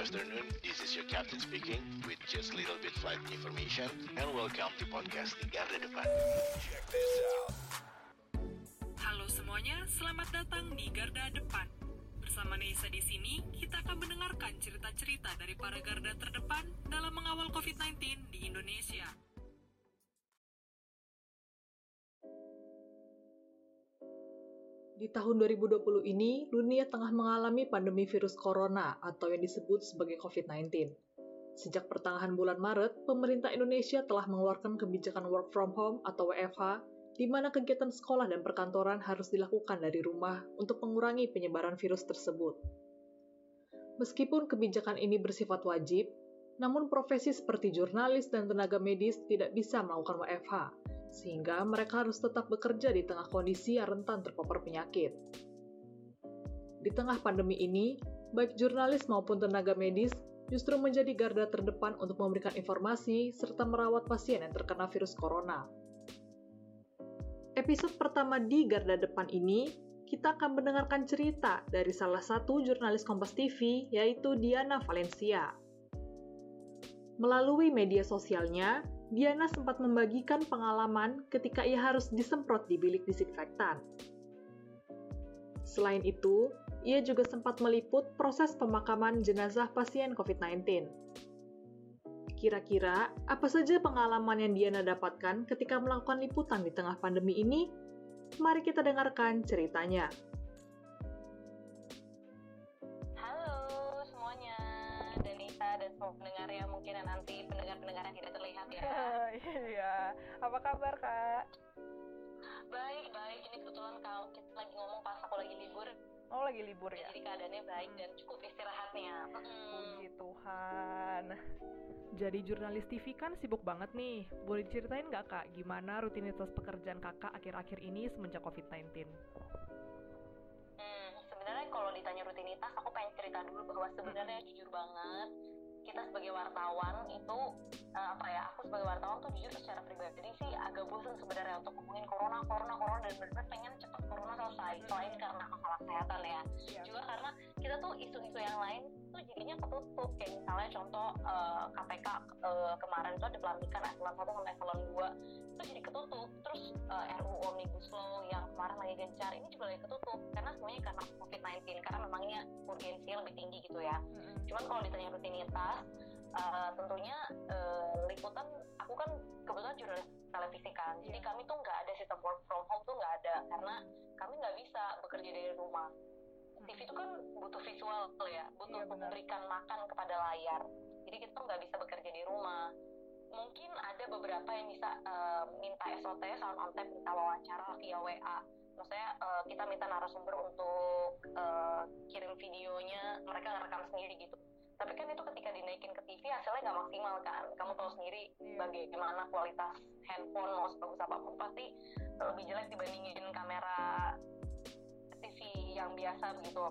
afternoon. This is your captain speaking with just a little bit flight information and welcome to podcast di Garda Depan. Check this out. Halo semuanya, selamat datang di Garda Depan. Bersama Neisa di sini, kita akan mendengarkan cerita-cerita dari para garda terdepan dalam mengawal COVID-19 di Indonesia. Di tahun 2020 ini, dunia tengah mengalami pandemi virus corona atau yang disebut sebagai COVID-19. Sejak pertengahan bulan Maret, pemerintah Indonesia telah mengeluarkan kebijakan work from home atau WFH, di mana kegiatan sekolah dan perkantoran harus dilakukan dari rumah untuk mengurangi penyebaran virus tersebut. Meskipun kebijakan ini bersifat wajib, namun profesi seperti jurnalis dan tenaga medis tidak bisa melakukan WFH, sehingga mereka harus tetap bekerja di tengah kondisi yang rentan terpapar penyakit. Di tengah pandemi ini, baik jurnalis maupun tenaga medis justru menjadi garda terdepan untuk memberikan informasi serta merawat pasien yang terkena virus corona. Episode pertama di garda depan ini, kita akan mendengarkan cerita dari salah satu jurnalis Kompas TV, yaitu Diana Valencia. Melalui media sosialnya, Diana sempat membagikan pengalaman ketika ia harus disemprot di bilik disinfektan. Selain itu, ia juga sempat meliput proses pemakaman jenazah pasien COVID-19. Kira-kira apa saja pengalaman yang Diana dapatkan ketika melakukan liputan di tengah pandemi ini? Mari kita dengarkan ceritanya. Pendengar yang mungkin nanti pendengar-pendengar yang tidak terlihat ya. Iya, apa kabar kak? Baik, baik. Ini kebetulan kalau kita lagi ngomong pas aku lagi libur. Oh, lagi libur ya? Jadi keadaannya baik dan cukup istirahatnya. Puji Tuhan. Jadi jurnalis TV kan sibuk banget nih. Boleh diceritain nggak kak, gimana rutinitas pekerjaan kakak akhir-akhir ini semenjak COVID-19? Hmm, sebenarnya kalau ditanya rutinitas, aku pengen cerita dulu bahwa sebenarnya jujur banget kita sebagai wartawan itu uh, apa ya aku sebagai wartawan tuh jujur secara pribadi sih agak bosan sebenarnya untuk ngomongin corona corona corona dan benar-benar pengen cepat corona selesai selain karena masalah kesehatan ya yeah. juga karena kita tuh isu-isu yang lain tuh jadinya ketutup kayak misalnya contoh uh, eh, KPK uh, eh, kemarin tuh ada pelantikan eselon 1 sama eselon 2 itu jadi ketutup terus uh, RUU Omnibus Law yang kemarin lagi gencar ini juga lagi ketutup karena semuanya karena COVID-19 karena memangnya urgensinya lebih tinggi gitu ya mm-hmm. cuman kalau ditanya rutinitas uh, tentunya uh, liputan aku kan kebetulan jurnalis televisi kan jadi iya. kami tuh nggak ada sistem work from home tuh nggak ada karena kami nggak bisa bekerja dari rumah TV itu kan butuh visual ya, butuh iya, memberikan makan kepada layar. Jadi kita nggak bisa bekerja di rumah. Mungkin ada beberapa yang bisa uh, minta SOT, salam antep, minta wawancara via WA. Maksudnya uh, kita minta narasumber untuk uh, kirim videonya, mereka ngerekam sendiri gitu. Tapi kan itu ketika dinaikin ke TV hasilnya nggak maksimal kan. Kamu tahu sendiri iya. bagaimana kualitas handphone mau sebagus apa pun pasti lebih jelek dibandingin kamera TV yang biasa begitu.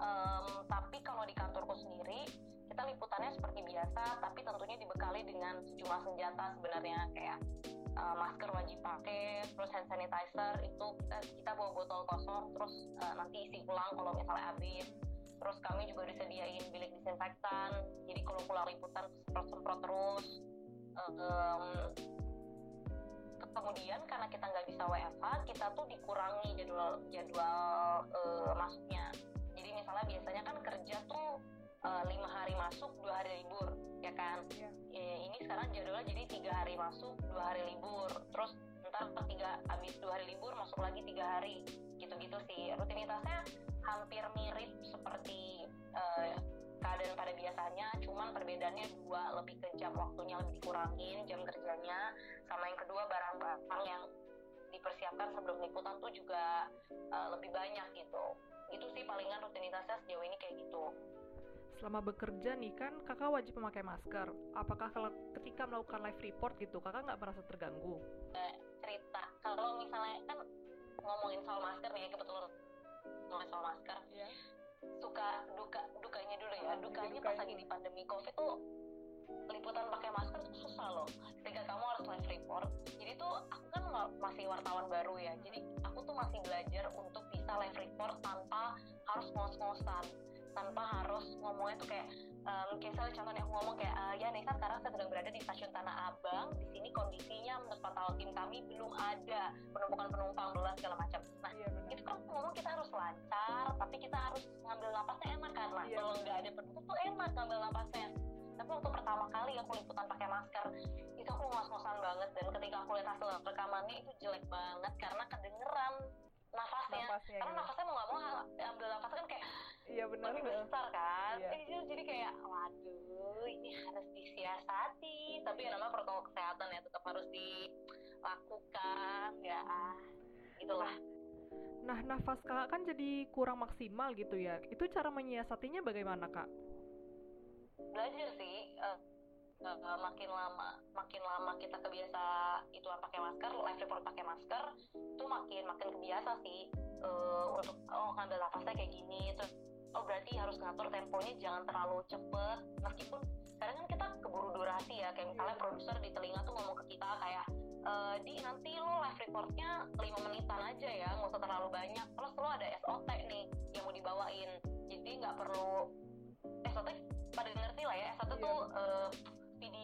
Um, tapi kalau di kantorku sendiri kita liputannya seperti biasa, tapi tentunya dibekali dengan sejumlah senjata sebenarnya kayak uh, masker wajib pakai, terus hand sanitizer itu kita, kita bawa botol kosong, terus uh, nanti isi ulang kalau misalnya habis. Terus kami juga disediain bilik disinfektan, jadi kalau pulang liputan semprot-semprot terus. Um, kemudian karena kita nggak bisa WFH kita tuh dikurangi jadwal jadwal uh, masuknya. Jadi misalnya biasanya kan kerja tuh uh, lima hari masuk dua hari libur ya kan? Yeah. e, ini sekarang jadwalnya jadi tiga hari masuk dua hari libur. Terus ntar tiga habis dua hari libur masuk lagi tiga hari gitu-gitu sih. Rutinitasnya hampir mirip seperti uh, keadaan pada biasanya cuman perbedaannya dua lebih ke jam waktunya lebih dikurangin jam kerjanya sama yang kedua barang-barang yang dipersiapkan sebelum liputan tuh juga uh, lebih banyak gitu. Itu sih palingan rutinitasnya sejauh ini kayak gitu. Selama bekerja nih kan kakak wajib memakai masker. Apakah kalau ketika melakukan live report gitu kakak nggak merasa terganggu? Cerita. Kalau misalnya kan ngomongin soal masker nih kebetulan ngomongin soal masker. Yeah suka duka dukanya dulu ya. Dukanya pas lagi di pandemi. Covid tuh liputan pakai masker tuh susah loh. Ketika kamu harus live report. Jadi tuh aku kan masih wartawan baru ya. Jadi aku tuh masih belajar untuk bisa live report tanpa harus ngos-ngosan. Tanpa harus ngomongnya tuh kayak um, kayak saya contohnya aku ngomong kayak uh, ya kan sekarang saya sedang berada di stasiun Tanah Abang. Di sini kondisinya menurut pantauan tim kami belum ada penumpukan penumpang belum segala macam. Nah Iya benar. itu kan ngomong kita harus lancar tapi kita harus ngambil napasnya enak kan. Lah Iya. kalau nggak ada penumpang tuh enak ngambil napasnya. Tapi waktu pertama kali aku liputan pakai masker itu aku ngos-ngosan banget. Dan ketika aku lihat hasil rekamannya itu jelek banget karena kedengeran nafasnya Napasnya karena gitu. nafasnya mau nggak mau ambil nafasnya kan kayak Iya benar. lebih besar kan Iya. Eh, jadi kayak waduh ini harus disiasati tapi ya namanya protokol kesehatan ya tetap harus dilakukan ya itulah Nah, nafas kakak kan jadi kurang maksimal gitu ya. Itu cara menyiasatinya bagaimana kak? belajar sih eh, eh, makin lama makin lama kita kebiasa itu pakai masker live report pakai masker itu makin makin kebiasa sih eh, untuk oh ngambil nafasnya kayak gini terus oh berarti harus ngatur temponya jangan terlalu cepet. Meskipun kadang kan kita keburu durasi ya kayak misalnya produser di telinga tuh ngomong ke kita kayak eh, di nanti lo live reportnya 5 menitan aja ya nggak usah terlalu banyak terus lo ada SOT nih yang mau dibawain. Jadi nggak perlu SOT pada ngerti lah ya SOT Iya. tuh eh,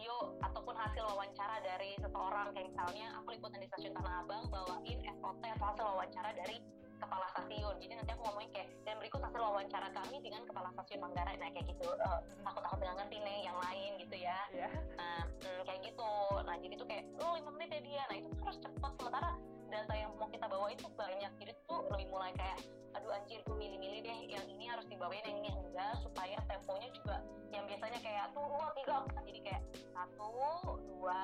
video ataupun hasil wawancara dari seseorang kayak misalnya aku liputan di stasiun Tanah Abang bawain SOT atau hasil wawancara dari kepala stasiun jadi nanti aku ngomongin kayak dan berikut hasil wawancara kami dengan kepala stasiun Manggarai nah kayak gitu Eh, aku takut nggak ngerti nih yang lain gitu ya Iya. Nah, hmm, kayak gitu. Nah, jadi tuh kayak, lu 5 menit ya dia. Nah, itu harus cepat. Sementara data yang mau kita bawa itu banyak. Jadi tuh lebih mulai kayak, aduh anjir, gue milih-milih deh. Yang ini harus dibawain, yang ini enggak. Supaya temponya juga yang biasanya kayak, tuh, dua, tiga. Jadi kayak, satu, dua,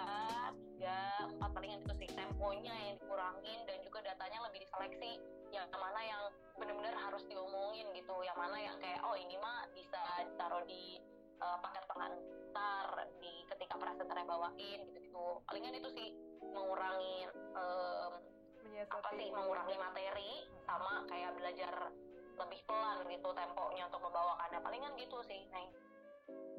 tiga, empat. Palingan itu sih. Temponya yang dikurangin dan juga datanya lebih diseleksi. Yang mana yang bener-bener harus diomongin gitu. Yang mana yang kayak, oh ini mah bisa ditaruh di uh, paket pengantar di ketika presenternya bawain gitu-gitu palingan itu sih mengurangi em, Menyiasati. apa sih mengurangi materi sama kayak belajar lebih pelan gitu temponya untuk membawakannya palingan gitu sih Neng.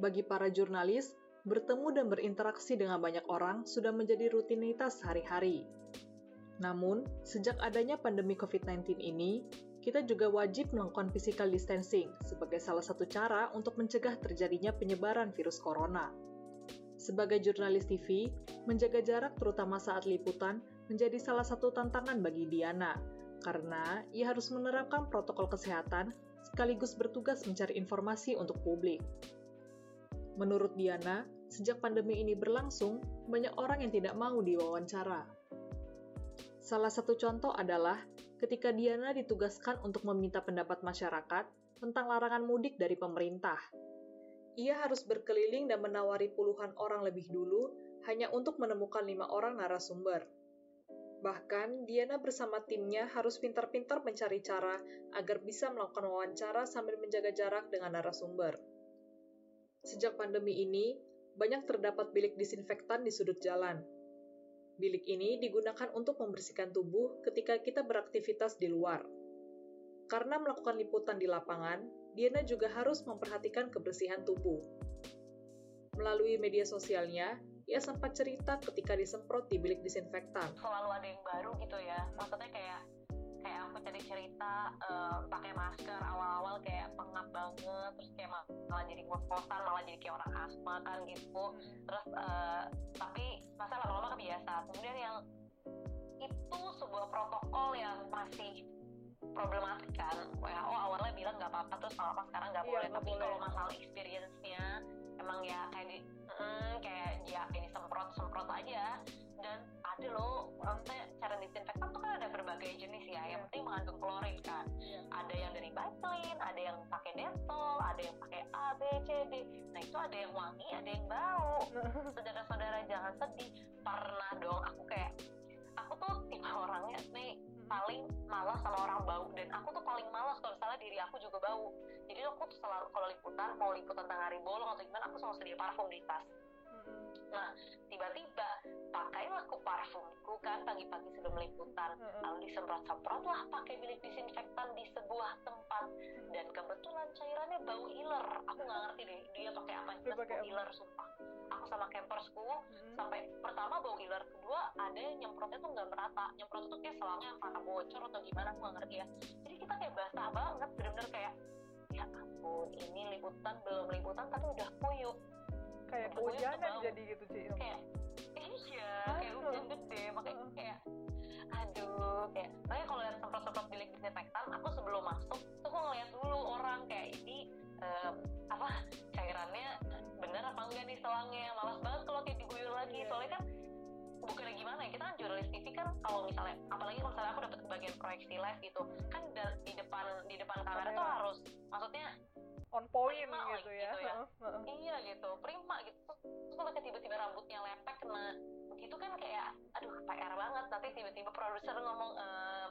Bagi para jurnalis, bertemu dan berinteraksi dengan banyak orang sudah menjadi rutinitas sehari-hari. Namun, sejak adanya pandemi COVID-19 ini, kita juga wajib melakukan physical distancing sebagai salah satu cara untuk mencegah terjadinya penyebaran virus corona. Sebagai jurnalis TV, menjaga jarak terutama saat liputan menjadi salah satu tantangan bagi Diana, karena ia harus menerapkan protokol kesehatan sekaligus bertugas mencari informasi untuk publik. Menurut Diana, sejak pandemi ini berlangsung, banyak orang yang tidak mau diwawancara. Salah satu contoh adalah ketika Diana ditugaskan untuk meminta pendapat masyarakat tentang larangan mudik dari pemerintah. Ia harus berkeliling dan menawari puluhan orang lebih dulu hanya untuk menemukan lima orang narasumber. Bahkan, Diana bersama timnya harus pintar-pintar mencari cara agar bisa melakukan wawancara sambil menjaga jarak dengan narasumber. Sejak pandemi ini, banyak terdapat bilik disinfektan di sudut jalan. Bilik ini digunakan untuk membersihkan tubuh ketika kita beraktivitas di luar. Karena melakukan liputan di lapangan, Diana juga harus memperhatikan kebersihan tubuh. Melalui media sosialnya, ia sempat cerita ketika disemprot di bilik disinfektan. selalu ada yang baru gitu ya. Maksudnya kayak kayak aku cerita eh, pakai masker awal-awal kayak pengap banget terus kayak mal- malah jadi ngos-ngosan malah jadi kayak orang asma kan gitu. Terus eh, tapi masa lama-lama kebiasa. Kemudian yang itu sebuah protokol yang masih problematik kan. WHO awalnya bilang nggak apa-apa terus lama sekarang nggak Iya, boleh. tapi kalau masalah experience-nya emang ya kayak di mm, kayak ya kayak disemprot semprot aja. Dan ada loh maksudnya cara disinfektan tuh kan ada berbagai jenis ya. Yang penting mengandung klorin kan. Ada yang dari Vaseline ada yang pakai Dettol ada yang pakai A B C D. Nah itu ada yang wangi ada yang bau. Saudara-saudara jangan sedih. Pernah sama orang bau. Dan aku tuh paling malas kalau misalnya diri aku juga bau. Jadi aku tuh selalu kalau liputan mau liputan tentang hari bolong atau gimana aku selalu sedia parfum di tas nah tiba-tiba pakailah aku parfumku kan pagi-pagi sebelum liputan. Lalu disemprot-semprot lah pakai bilik disinfektan di sebuah tempat. Dan kebetulan cairannya bau iler. Aku nggak ngerti deh dia pakai apa Dia pakai bau iler sumpah. Aku sama campersku sampai pertama bau iler kedua ada yang nyemprotnya tuh nggak merata. Nyemprot tuh kayak selangnya entah bocor atau gimana aku nggak ngerti ya. Jadi kita kayak basah banget bener-bener kayak ya ampun ini liputan belum liputan tapi udah puyuh kayak kehujanan jadi gitu Ci kayak iya kayak Aduh. hujan gede makanya Heeh. kayak aduh kayak makanya kalau lihat semprot-semprot bilik disinfektan aku sebelum masuk tuh aku ngeliat dulu orang kayak ini eh, apa cairannya bener apa enggak nih selangnya malas banget kalau kayak diguyur lagi Iya. soalnya kan bukannya gimana ya kita kan jurnalis TV kan kalau misalnya apalagi kalau misalnya aku dapat bagian proyeksi live gitu kan di depan di depan kamera tuh harus maksudnya on point Prima gitu ya, gitu ya. Iya gitu. Prima gitu. Terus kayak tiba-tiba rambutnya lepek kena gitu kan kayak aduh PR banget. Nanti tiba-tiba produser ngomong eh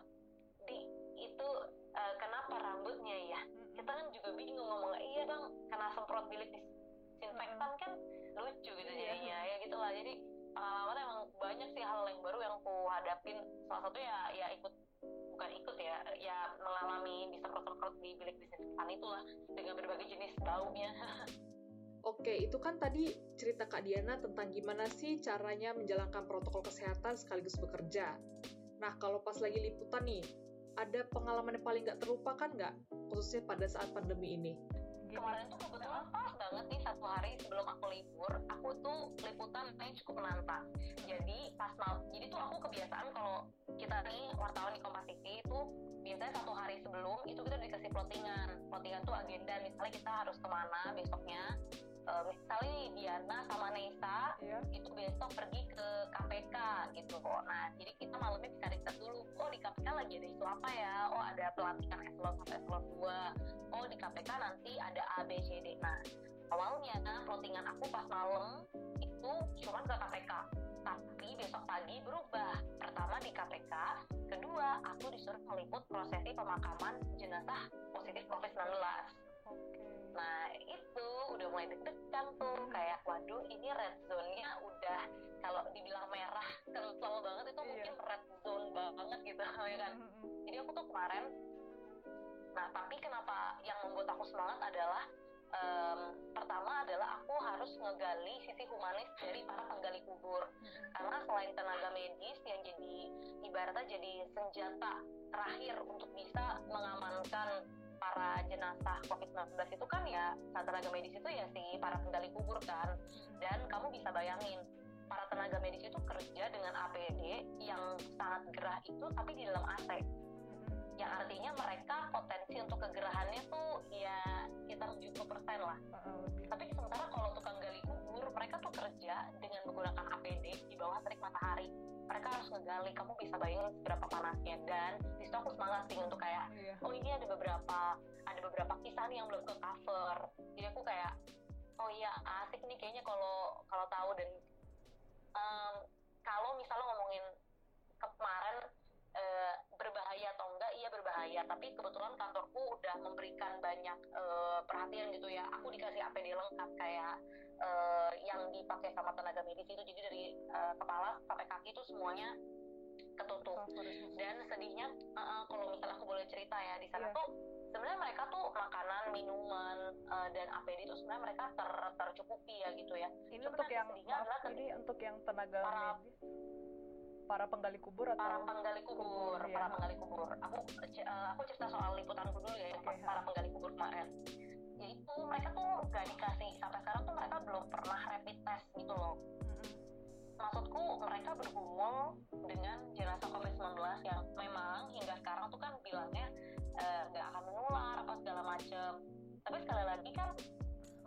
di itu eh, kenapa rambutnya ya? Kita kan juga bingung ngomong iya bang kena semprot bilik disinfektan kan lucu gitu Iya. jadinya ya gitulah. Jadi pengalaman emang banyak sih hal yang baru yang aku hadapin. Salah satu ya ya ikut bukan ikut ya ya mengalami disemprot-semprot di bilik disinfektan itulah dengan berbagai jenis baunya Oke, itu kan tadi cerita Kak Diana tentang gimana sih caranya menjalankan protokol kesehatan sekaligus bekerja. Nah, kalau pas lagi liputan nih, ada pengalaman yang paling nggak terlupakan nggak? Khususnya pada saat pandemi ini. Kemarin tuh kebetulan pas banget nih satu hari sebelum aku libur aku tuh liputannya cukup menantang. Jadi pas mal jadi tuh aku kebiasaan kalau kita nih wartawan di Kompas TV itu biasanya satu hari sebelum itu kita dikasih plottingan. Plottingan tuh agenda misalnya kita harus ke mana besoknya Eh, misalnya Diana sama Nesa ya itu besok pergi KPK gitu kok. Nah, jadi kita malamnya bisa riset dulu. Oh, di KPK lagi ada isu apa ya? Oh, ada pelantikan eselon 1 eselon 2. Oh, di KPK nanti ada A, B, C, D. Nah, awalnya plottingan aku pas malam itu cuma ke KPK. Tapi besok pagi berubah. Pertama di KPK, kedua aku disuruh meliput prosesi pemakaman jenazah positif COVID-19. Nah itu udah mulai deg-degan tuh kayak waduh ini red zone-nya udah kalau dibilang merah kental banget itu Iya. mungkin red zone banget gitu ya kan. Mm-mm. Jadi aku tuh kemarin nah tapi kenapa yang membuat aku semangat adalah em, pertama adalah aku harus ngegali sisi humanis dari para penggali kubur karena selain tenaga medis yang jadi ibaratnya jadi senjata terakhir untuk bisa mengamankan para jenazah COVID-19 itu kan ya saat tenaga medis itu ya si para penggali kubur kan dan kamu bisa bayangin para tenaga medis itu kerja dengan APD yang sangat gerah itu tapi di dalam AC. Yang artinya mereka potensi untuk kegerahannya tuh ya sekitar 70% lah. Lebih. tapi sementara kalau tukang gali kubur mereka tuh kerja dengan menggunakan APD di bawah terik matahari. Mereka harus ngegali kamu bisa bayangin seberapa panasnya. Dan di situ aku semangat sih untuk kayak Iya. oh ini ada beberapa ada beberapa kisah nih yang belum ke cover. Jadi aku kayak oh iya asik nih kayaknya kalau kalau tahu. Dan em, kalau misalnya ngomongin kemarin eh, berbahaya atau enggak iya berbahaya. Tapi kebetulan kantorku udah memberikan banyak eh, perhatian gitu ya. Aku dikasih APD lengkap kayak eh, yang dipakai sama tenaga medis itu. Jadi dari eh, kepala sampai kaki itu semuanya ketutup. Dan sedihnya uh, uh, kalau misalnya aku boleh cerita ya di sana Iya. tuh sebenarnya mereka tuh makanan minuman uh, dan APD itu sebenarnya mereka ter tercukupi ya gitu ya. Ini untuk yang maaf, adalah ini untuk yang tenaga Para- medis, para penggali kubur atau para penggali kubur, kubur, para ya. penggali kubur aku uh, aku cerita soal liputanku dulu ya Oke, para ha. penggali kubur kemarin jadi tuh mereka tuh gak dikasih sampai sekarang tuh mereka belum pernah rapid test gitu loh Mm-mm. maksudku mereka bergumul dengan jenazah COVID-19 yang memang hingga sekarang tuh kan bilangnya eh, nggak akan menular apa segala macem tapi sekali lagi kan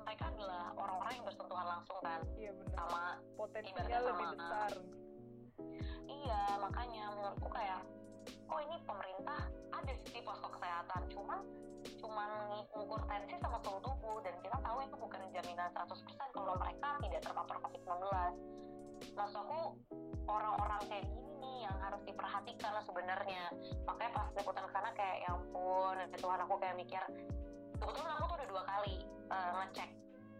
mereka adalah orang-orang yang bersentuhan langsung kan Iya benar. sama Potensinya lebih besar. Iya makanya menurutku kayak oh ini pemerintah ada sih posko kesehatan cuman cuman ngukur tensi sama suhu tubuh dan kita tahu itu bukan jaminan 100% kalau mereka tidak terpapar COVID-19 maksud aku orang-orang kayak gini nih yang harus diperhatikan sebenarnya. Makanya pas liputan ke sana kayak ya ampun ya Tuhan aku kayak mikir kebetulan aku tuh udah dua kali eh, ngecek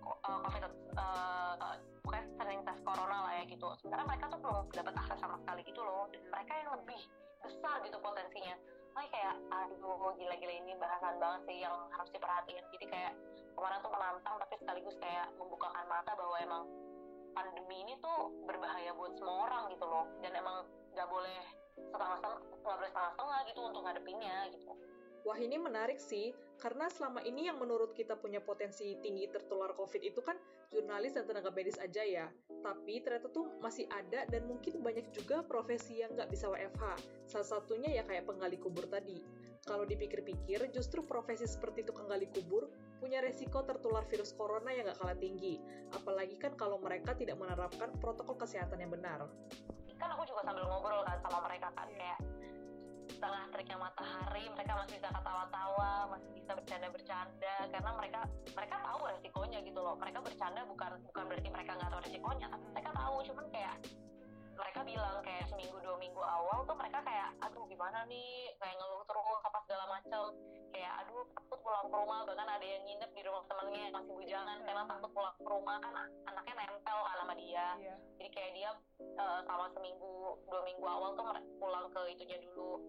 eh, covid uh, pokoknya sering tes corona lah ya gitu. Sebenarnya mereka tuh belum dapat akses sama sekali gitu loh. Dan mereka yang lebih besar gitu potensinya. Makanya kayak aduh gila-gila ini bahasan banget sih yang harus diperhatiin. Jadi kayak kemarin tuh menantang tapi sekaligus kayak membukakan mata bahwa emang pandemi ini tuh berbahaya buat semua orang gitu loh. Dan emang nggak boleh setengah setengah nggak boleh setengah setengah gitu untuk ngadepinnya gitu. Wah ini menarik sih, karena selama ini yang menurut kita punya potensi tinggi tertular COVID itu kan jurnalis dan tenaga medis aja ya. Tapi ternyata tuh masih ada dan mungkin banyak juga profesi yang nggak bisa WFH. Salah satunya ya kayak penggali kubur tadi. Kalau dipikir-pikir, justru profesi seperti tukang gali kubur punya resiko tertular virus corona yang nggak kalah tinggi. Apalagi kan kalau mereka tidak menerapkan protokol kesehatan yang benar. Kan aku juga sambil ngobrol kan sama mereka kan kayak setengah teriknya matahari mereka masih bisa ketawa-tawa masih bisa bercanda-bercanda karena mereka mereka tahu resikonya gitu loh. Mereka bercanda bukan bukan berarti mereka nggak tahu resikonya tapi mereka tahu. Cuman kayak mereka bilang kayak seminggu dua minggu awal tuh mereka kayak aduh gimana nih? Kayak ngeluh terus apa segala macam kayak aduh takut pulang ke rumah. Bahkan ada yang nginep di rumah temennya yang masih bujangan karena takut pulang ke rumah kan anaknya nempel kan sama dia. Iya. jadi kayak dia uh, selama seminggu dua minggu awal tuh pulang ke itunya dulu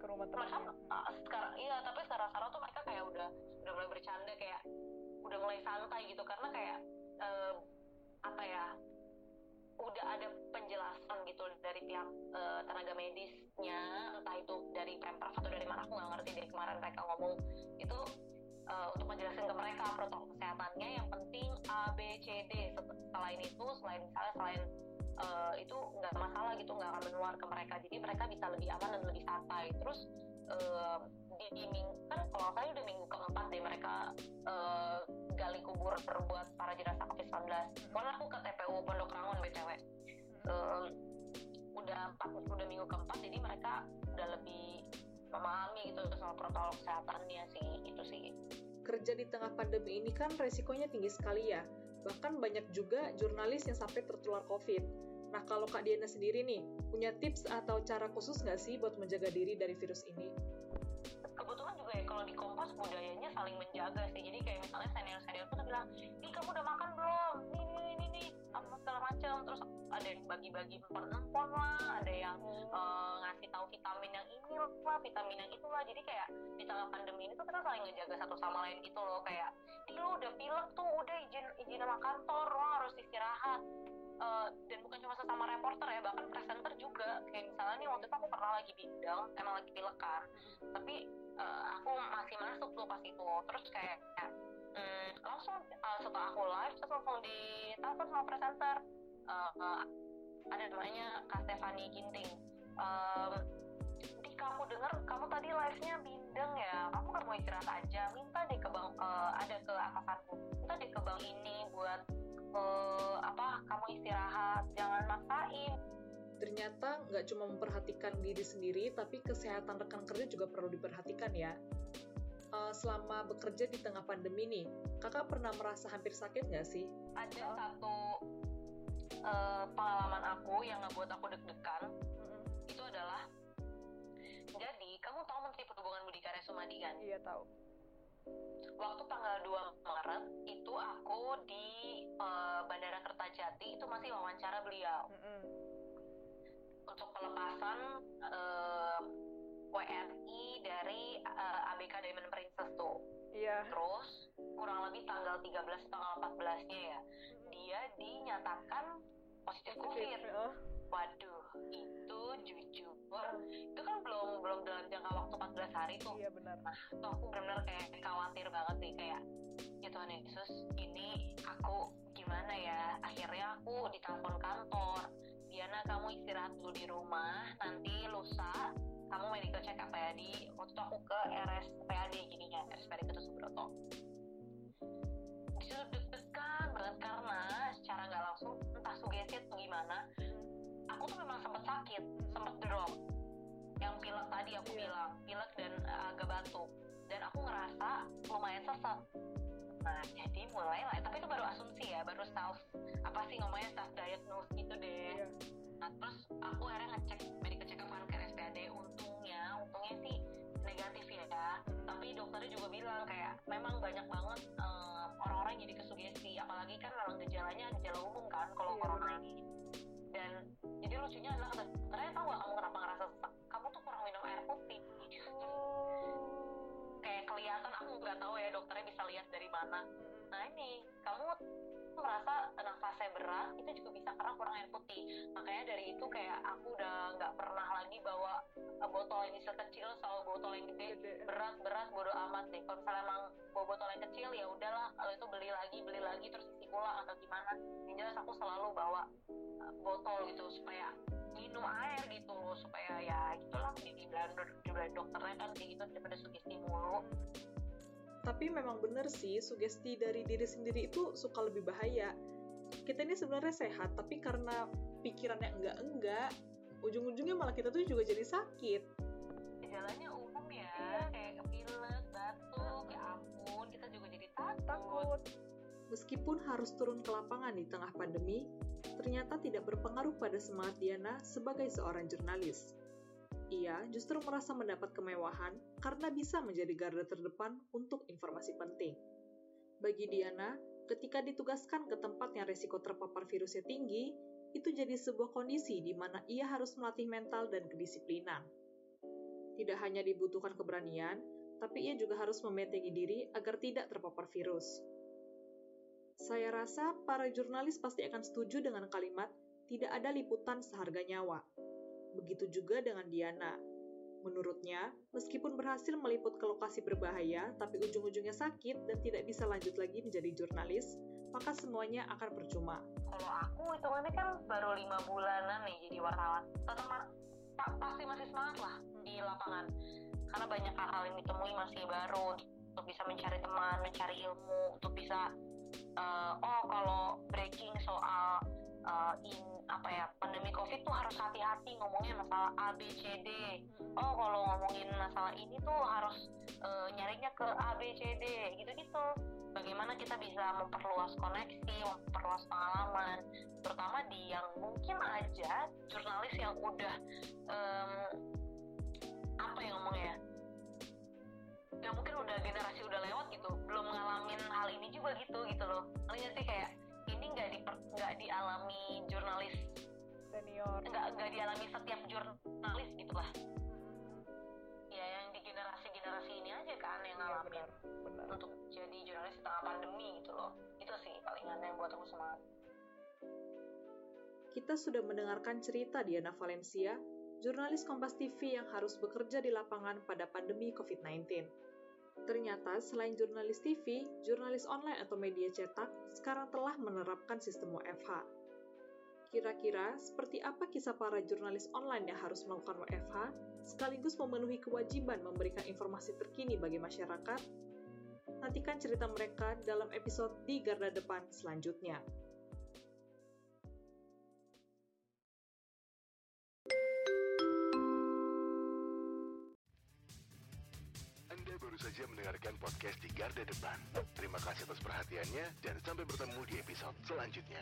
Ke rumah mereka temannya. uh, sekarang iya tapi sekarang sekarang tuh mereka kayak udah udah mulai bercanda kayak udah mulai santai gitu karena kayak uh, apa ya udah ada penjelasan gitu dari pihak uh, tenaga medisnya entah itu dari pemprov atau dari mana aku nggak ngerti dari kemarin mereka ngomong itu uh, untuk menjelaskan ke mereka protokol kesehatannya yang penting A B C D selain itu selain misalnya selain uh, itu nggak masalah gitu nggak akan menular ke mereka. Jadi mereka bisa lebih aman dan lebih santai. Terus uh, di, di minggu kan kalau saya udah minggu keempat deh mereka uh, gali kubur buat para jenazah COVID-19 karena aku ke TPU Pondok Rangon BTW um, udah empat udah minggu keempat jadi mereka udah lebih memahami gitu soal protokol kesehatannya sih itu sih. Kerja di tengah pandemi ini kan resikonya tinggi sekali ya. Bahkan banyak juga jurnalis yang sampai tertular COVID. Nah, kalau Kak Diana sendiri nih, punya tips atau cara khusus nggak sih buat menjaga diri dari virus ini? kebetulan juga ya kalau di Kompas budayanya saling menjaga sih. Jadi kayak misalnya senior senior tuh bilang nih kamu udah makan belum? Nih nih nih nih apa segala macam terus ada yang bagi-bagi empon lah ada yang eh, ngasih tahu vitamin yang ini lah vitamin yang itu lah. Jadi kayak di tengah pandemi ini tuh kita saling ngejaga satu sama lain gitu loh. Kayak ih lu udah pilek tuh udah izin izin sama kantor lo harus istirahat Eh, dan bukan cuma sesama reporter ya bahkan presenter juga. Kayak misalnya nih waktu itu aku pernah lagi bindang emang lagi pilek kan. Tapi eh, aku masih masuk tuh pas itu. Terus kayak hmm, langsung eh, setelah aku live terus langsung ditelepon sama presenter. Eh, eh, ada namanya Kak Stefani Ginting. Di kamu dengar kamu tadi live-nya bindeng ya? Kamu nggak mau istirahat aja. Minta deh ke bang eh, ada ke atasanku minta deh ke bank ini buat eh, apa kamu istirahat jangan maksain Ternyata nggak cuma memperhatikan diri sendiri, tapi kesehatan rekan kerja juga perlu diperhatikan ya. Eh, selama bekerja di tengah pandemi nih, kakak pernah merasa hampir sakit nggak sih? ada satu eh, pengalaman aku yang ngebuat aku deg-degan Mm-mm. itu adalah jadi kamu tahu Menteri Perhubungan Budi Karya Sumadi kan Iya tahu. Waktu tanggal 2 Maret itu aku di eh, Bandara Kertajati itu masih wawancara beliau Mm-mm. untuk pelepasan eh, WNI dari eh, ABK Diamond Princess tuh Iya. terus kurang lebih tanggal 13 tanggal 14 nya ya dia dinyatakan positif COVID Heeh. waduh itu jujur. Itu kan belum belum dalam jangka waktu 14 hari tuh. Iya benar. tuh aku benar-benar kayak khawatir banget sih kayak ya Tuhan Yesus ini aku gimana ya? Akhirnya aku ditelepon kantor. Diana kamu istirahat dulu di rumah. Nanti lusa kamu medical check up ya di waktu itu aku ke RSPAD gininya RSPAD Gatot Subroto di situ deg-degan banget karena secara nggak langsung entah sugesti atau gimana. Aku tuh memang sempat sakit sempat drop. Yang pilek tadi aku Iya. bilang pilek dan uh, agak batuk. Dan aku ngerasa lumayan sesak nah jadi mulai lah. Tapi itu baru asumsi ya baru self apa sih ngomongnya self diagnose gitu deh. Iya. nah terus aku akhirnya ngecek medical check up ke RSPAD untungnya untungnya sih negatif ya. Tapi dokternya juga bilang kayak memang banyak banget lucunya adalah dokternya tahu gak kamu kenapa ngerasa sesak? Kamu tuh kurang minum air putih. Kayak kelihatan aku nggak tahu ya dokternya bisa lihat dari mana. Nah ini kamu merasa nafasnya berat. Itu juga bisa karena kurang air putih. Makanya dari itu kayak aku udah nggak pernah lagi bawa uh, botol yang kecil sama botol yang gede. Berat berat bodo amat deh. Kalau misalnya emang bawa botol yang kecil ya udahlah. Kalau itu beli lagi beli lagi terus isi ulang atau gimana. Yang jelas aku selalu bawa uh, botol gitu supaya minum air gitu supaya ya gitulah di dibilang dibilang dokternya kan kayak gitu daripada sugesti mulu tapi memang benar sih, sugesti dari diri sendiri itu suka lebih bahaya. Kita ini sebenarnya sehat, tapi karena pikirannya enggak-enggak, ujung-ujungnya malah kita tuh juga jadi sakit. Gejalanya umum ya, kayak pilek, batuk, ya ampun, kita juga jadi takut. takut. Meskipun harus turun ke lapangan di tengah pandemi, ternyata tidak berpengaruh pada semangat Diana sebagai seorang jurnalis. Ia justru merasa mendapat kemewahan karena bisa menjadi garda terdepan untuk informasi penting. Bagi Diana, ketika ditugaskan ke tempat yang resiko terpapar virusnya tinggi, itu jadi sebuah kondisi di mana ia harus melatih mental dan kedisiplinan. Tidak hanya dibutuhkan keberanian, tapi ia juga harus mementengi diri agar tidak terpapar virus. Saya rasa para jurnalis pasti akan setuju dengan kalimat tidak ada liputan seharga nyawa. Begitu juga dengan Diana. Menurutnya, meskipun berhasil meliput ke lokasi berbahaya, tapi ujung-ujungnya sakit dan tidak bisa lanjut lagi menjadi jurnalis, maka semuanya akan percuma. Kalau aku hitungannya kan baru lima bulanan nih jadi wartawan. Tetap pa pasti masih semangat lah di lapangan. Karena banyak hal-hal yang ditemui masih baru untuk bisa mencari teman, mencari ilmu, untuk bisa uh, oh kalau breaking soal uh, in apa ya pandemi covid tuh harus hati-hati ngomongin masalah A B C D. Oh kalau ngomongin masalah ini tuh harus uh, nyarinya ke A B C D gitu-gitu. Bagaimana kita bisa memperluas koneksi memperluas pengalaman. Terutama di yang mungkin aja jurnalis yang udah um, apa yang ngomongnya ya? Mungkin udah generasi udah lewat gitu belum ngalamin hal ini juga gitu gitu loh. Ngerti sih kayak ini nggak di nggak dialami jurnalis. Senior. Nggak nggak dialami setiap jurnalis gitulah ya yang di generasi generasi ini aja kan yang iya, ngalamin ya, benar, benar. untuk jadi jurnalis di tengah pandemi gitu loh. Itu sih palingan yang buat aku semangat. Kita sudah mendengarkan cerita Diana Valencia, jurnalis Kompas TV yang harus bekerja di lapangan pada pandemi COVID-19. Ternyata, selain jurnalis TV, jurnalis online atau media cetak sekarang telah menerapkan sistem WFH. Kira-kira seperti apa kisah para jurnalis online yang harus melakukan WFH, sekaligus memenuhi kewajiban memberikan informasi terkini bagi masyarakat? Nantikan cerita mereka dalam episode di Garda Depan selanjutnya. Podcast di Garda Depan. Terima kasih atas perhatiannya dan sampai bertemu di episode selanjutnya.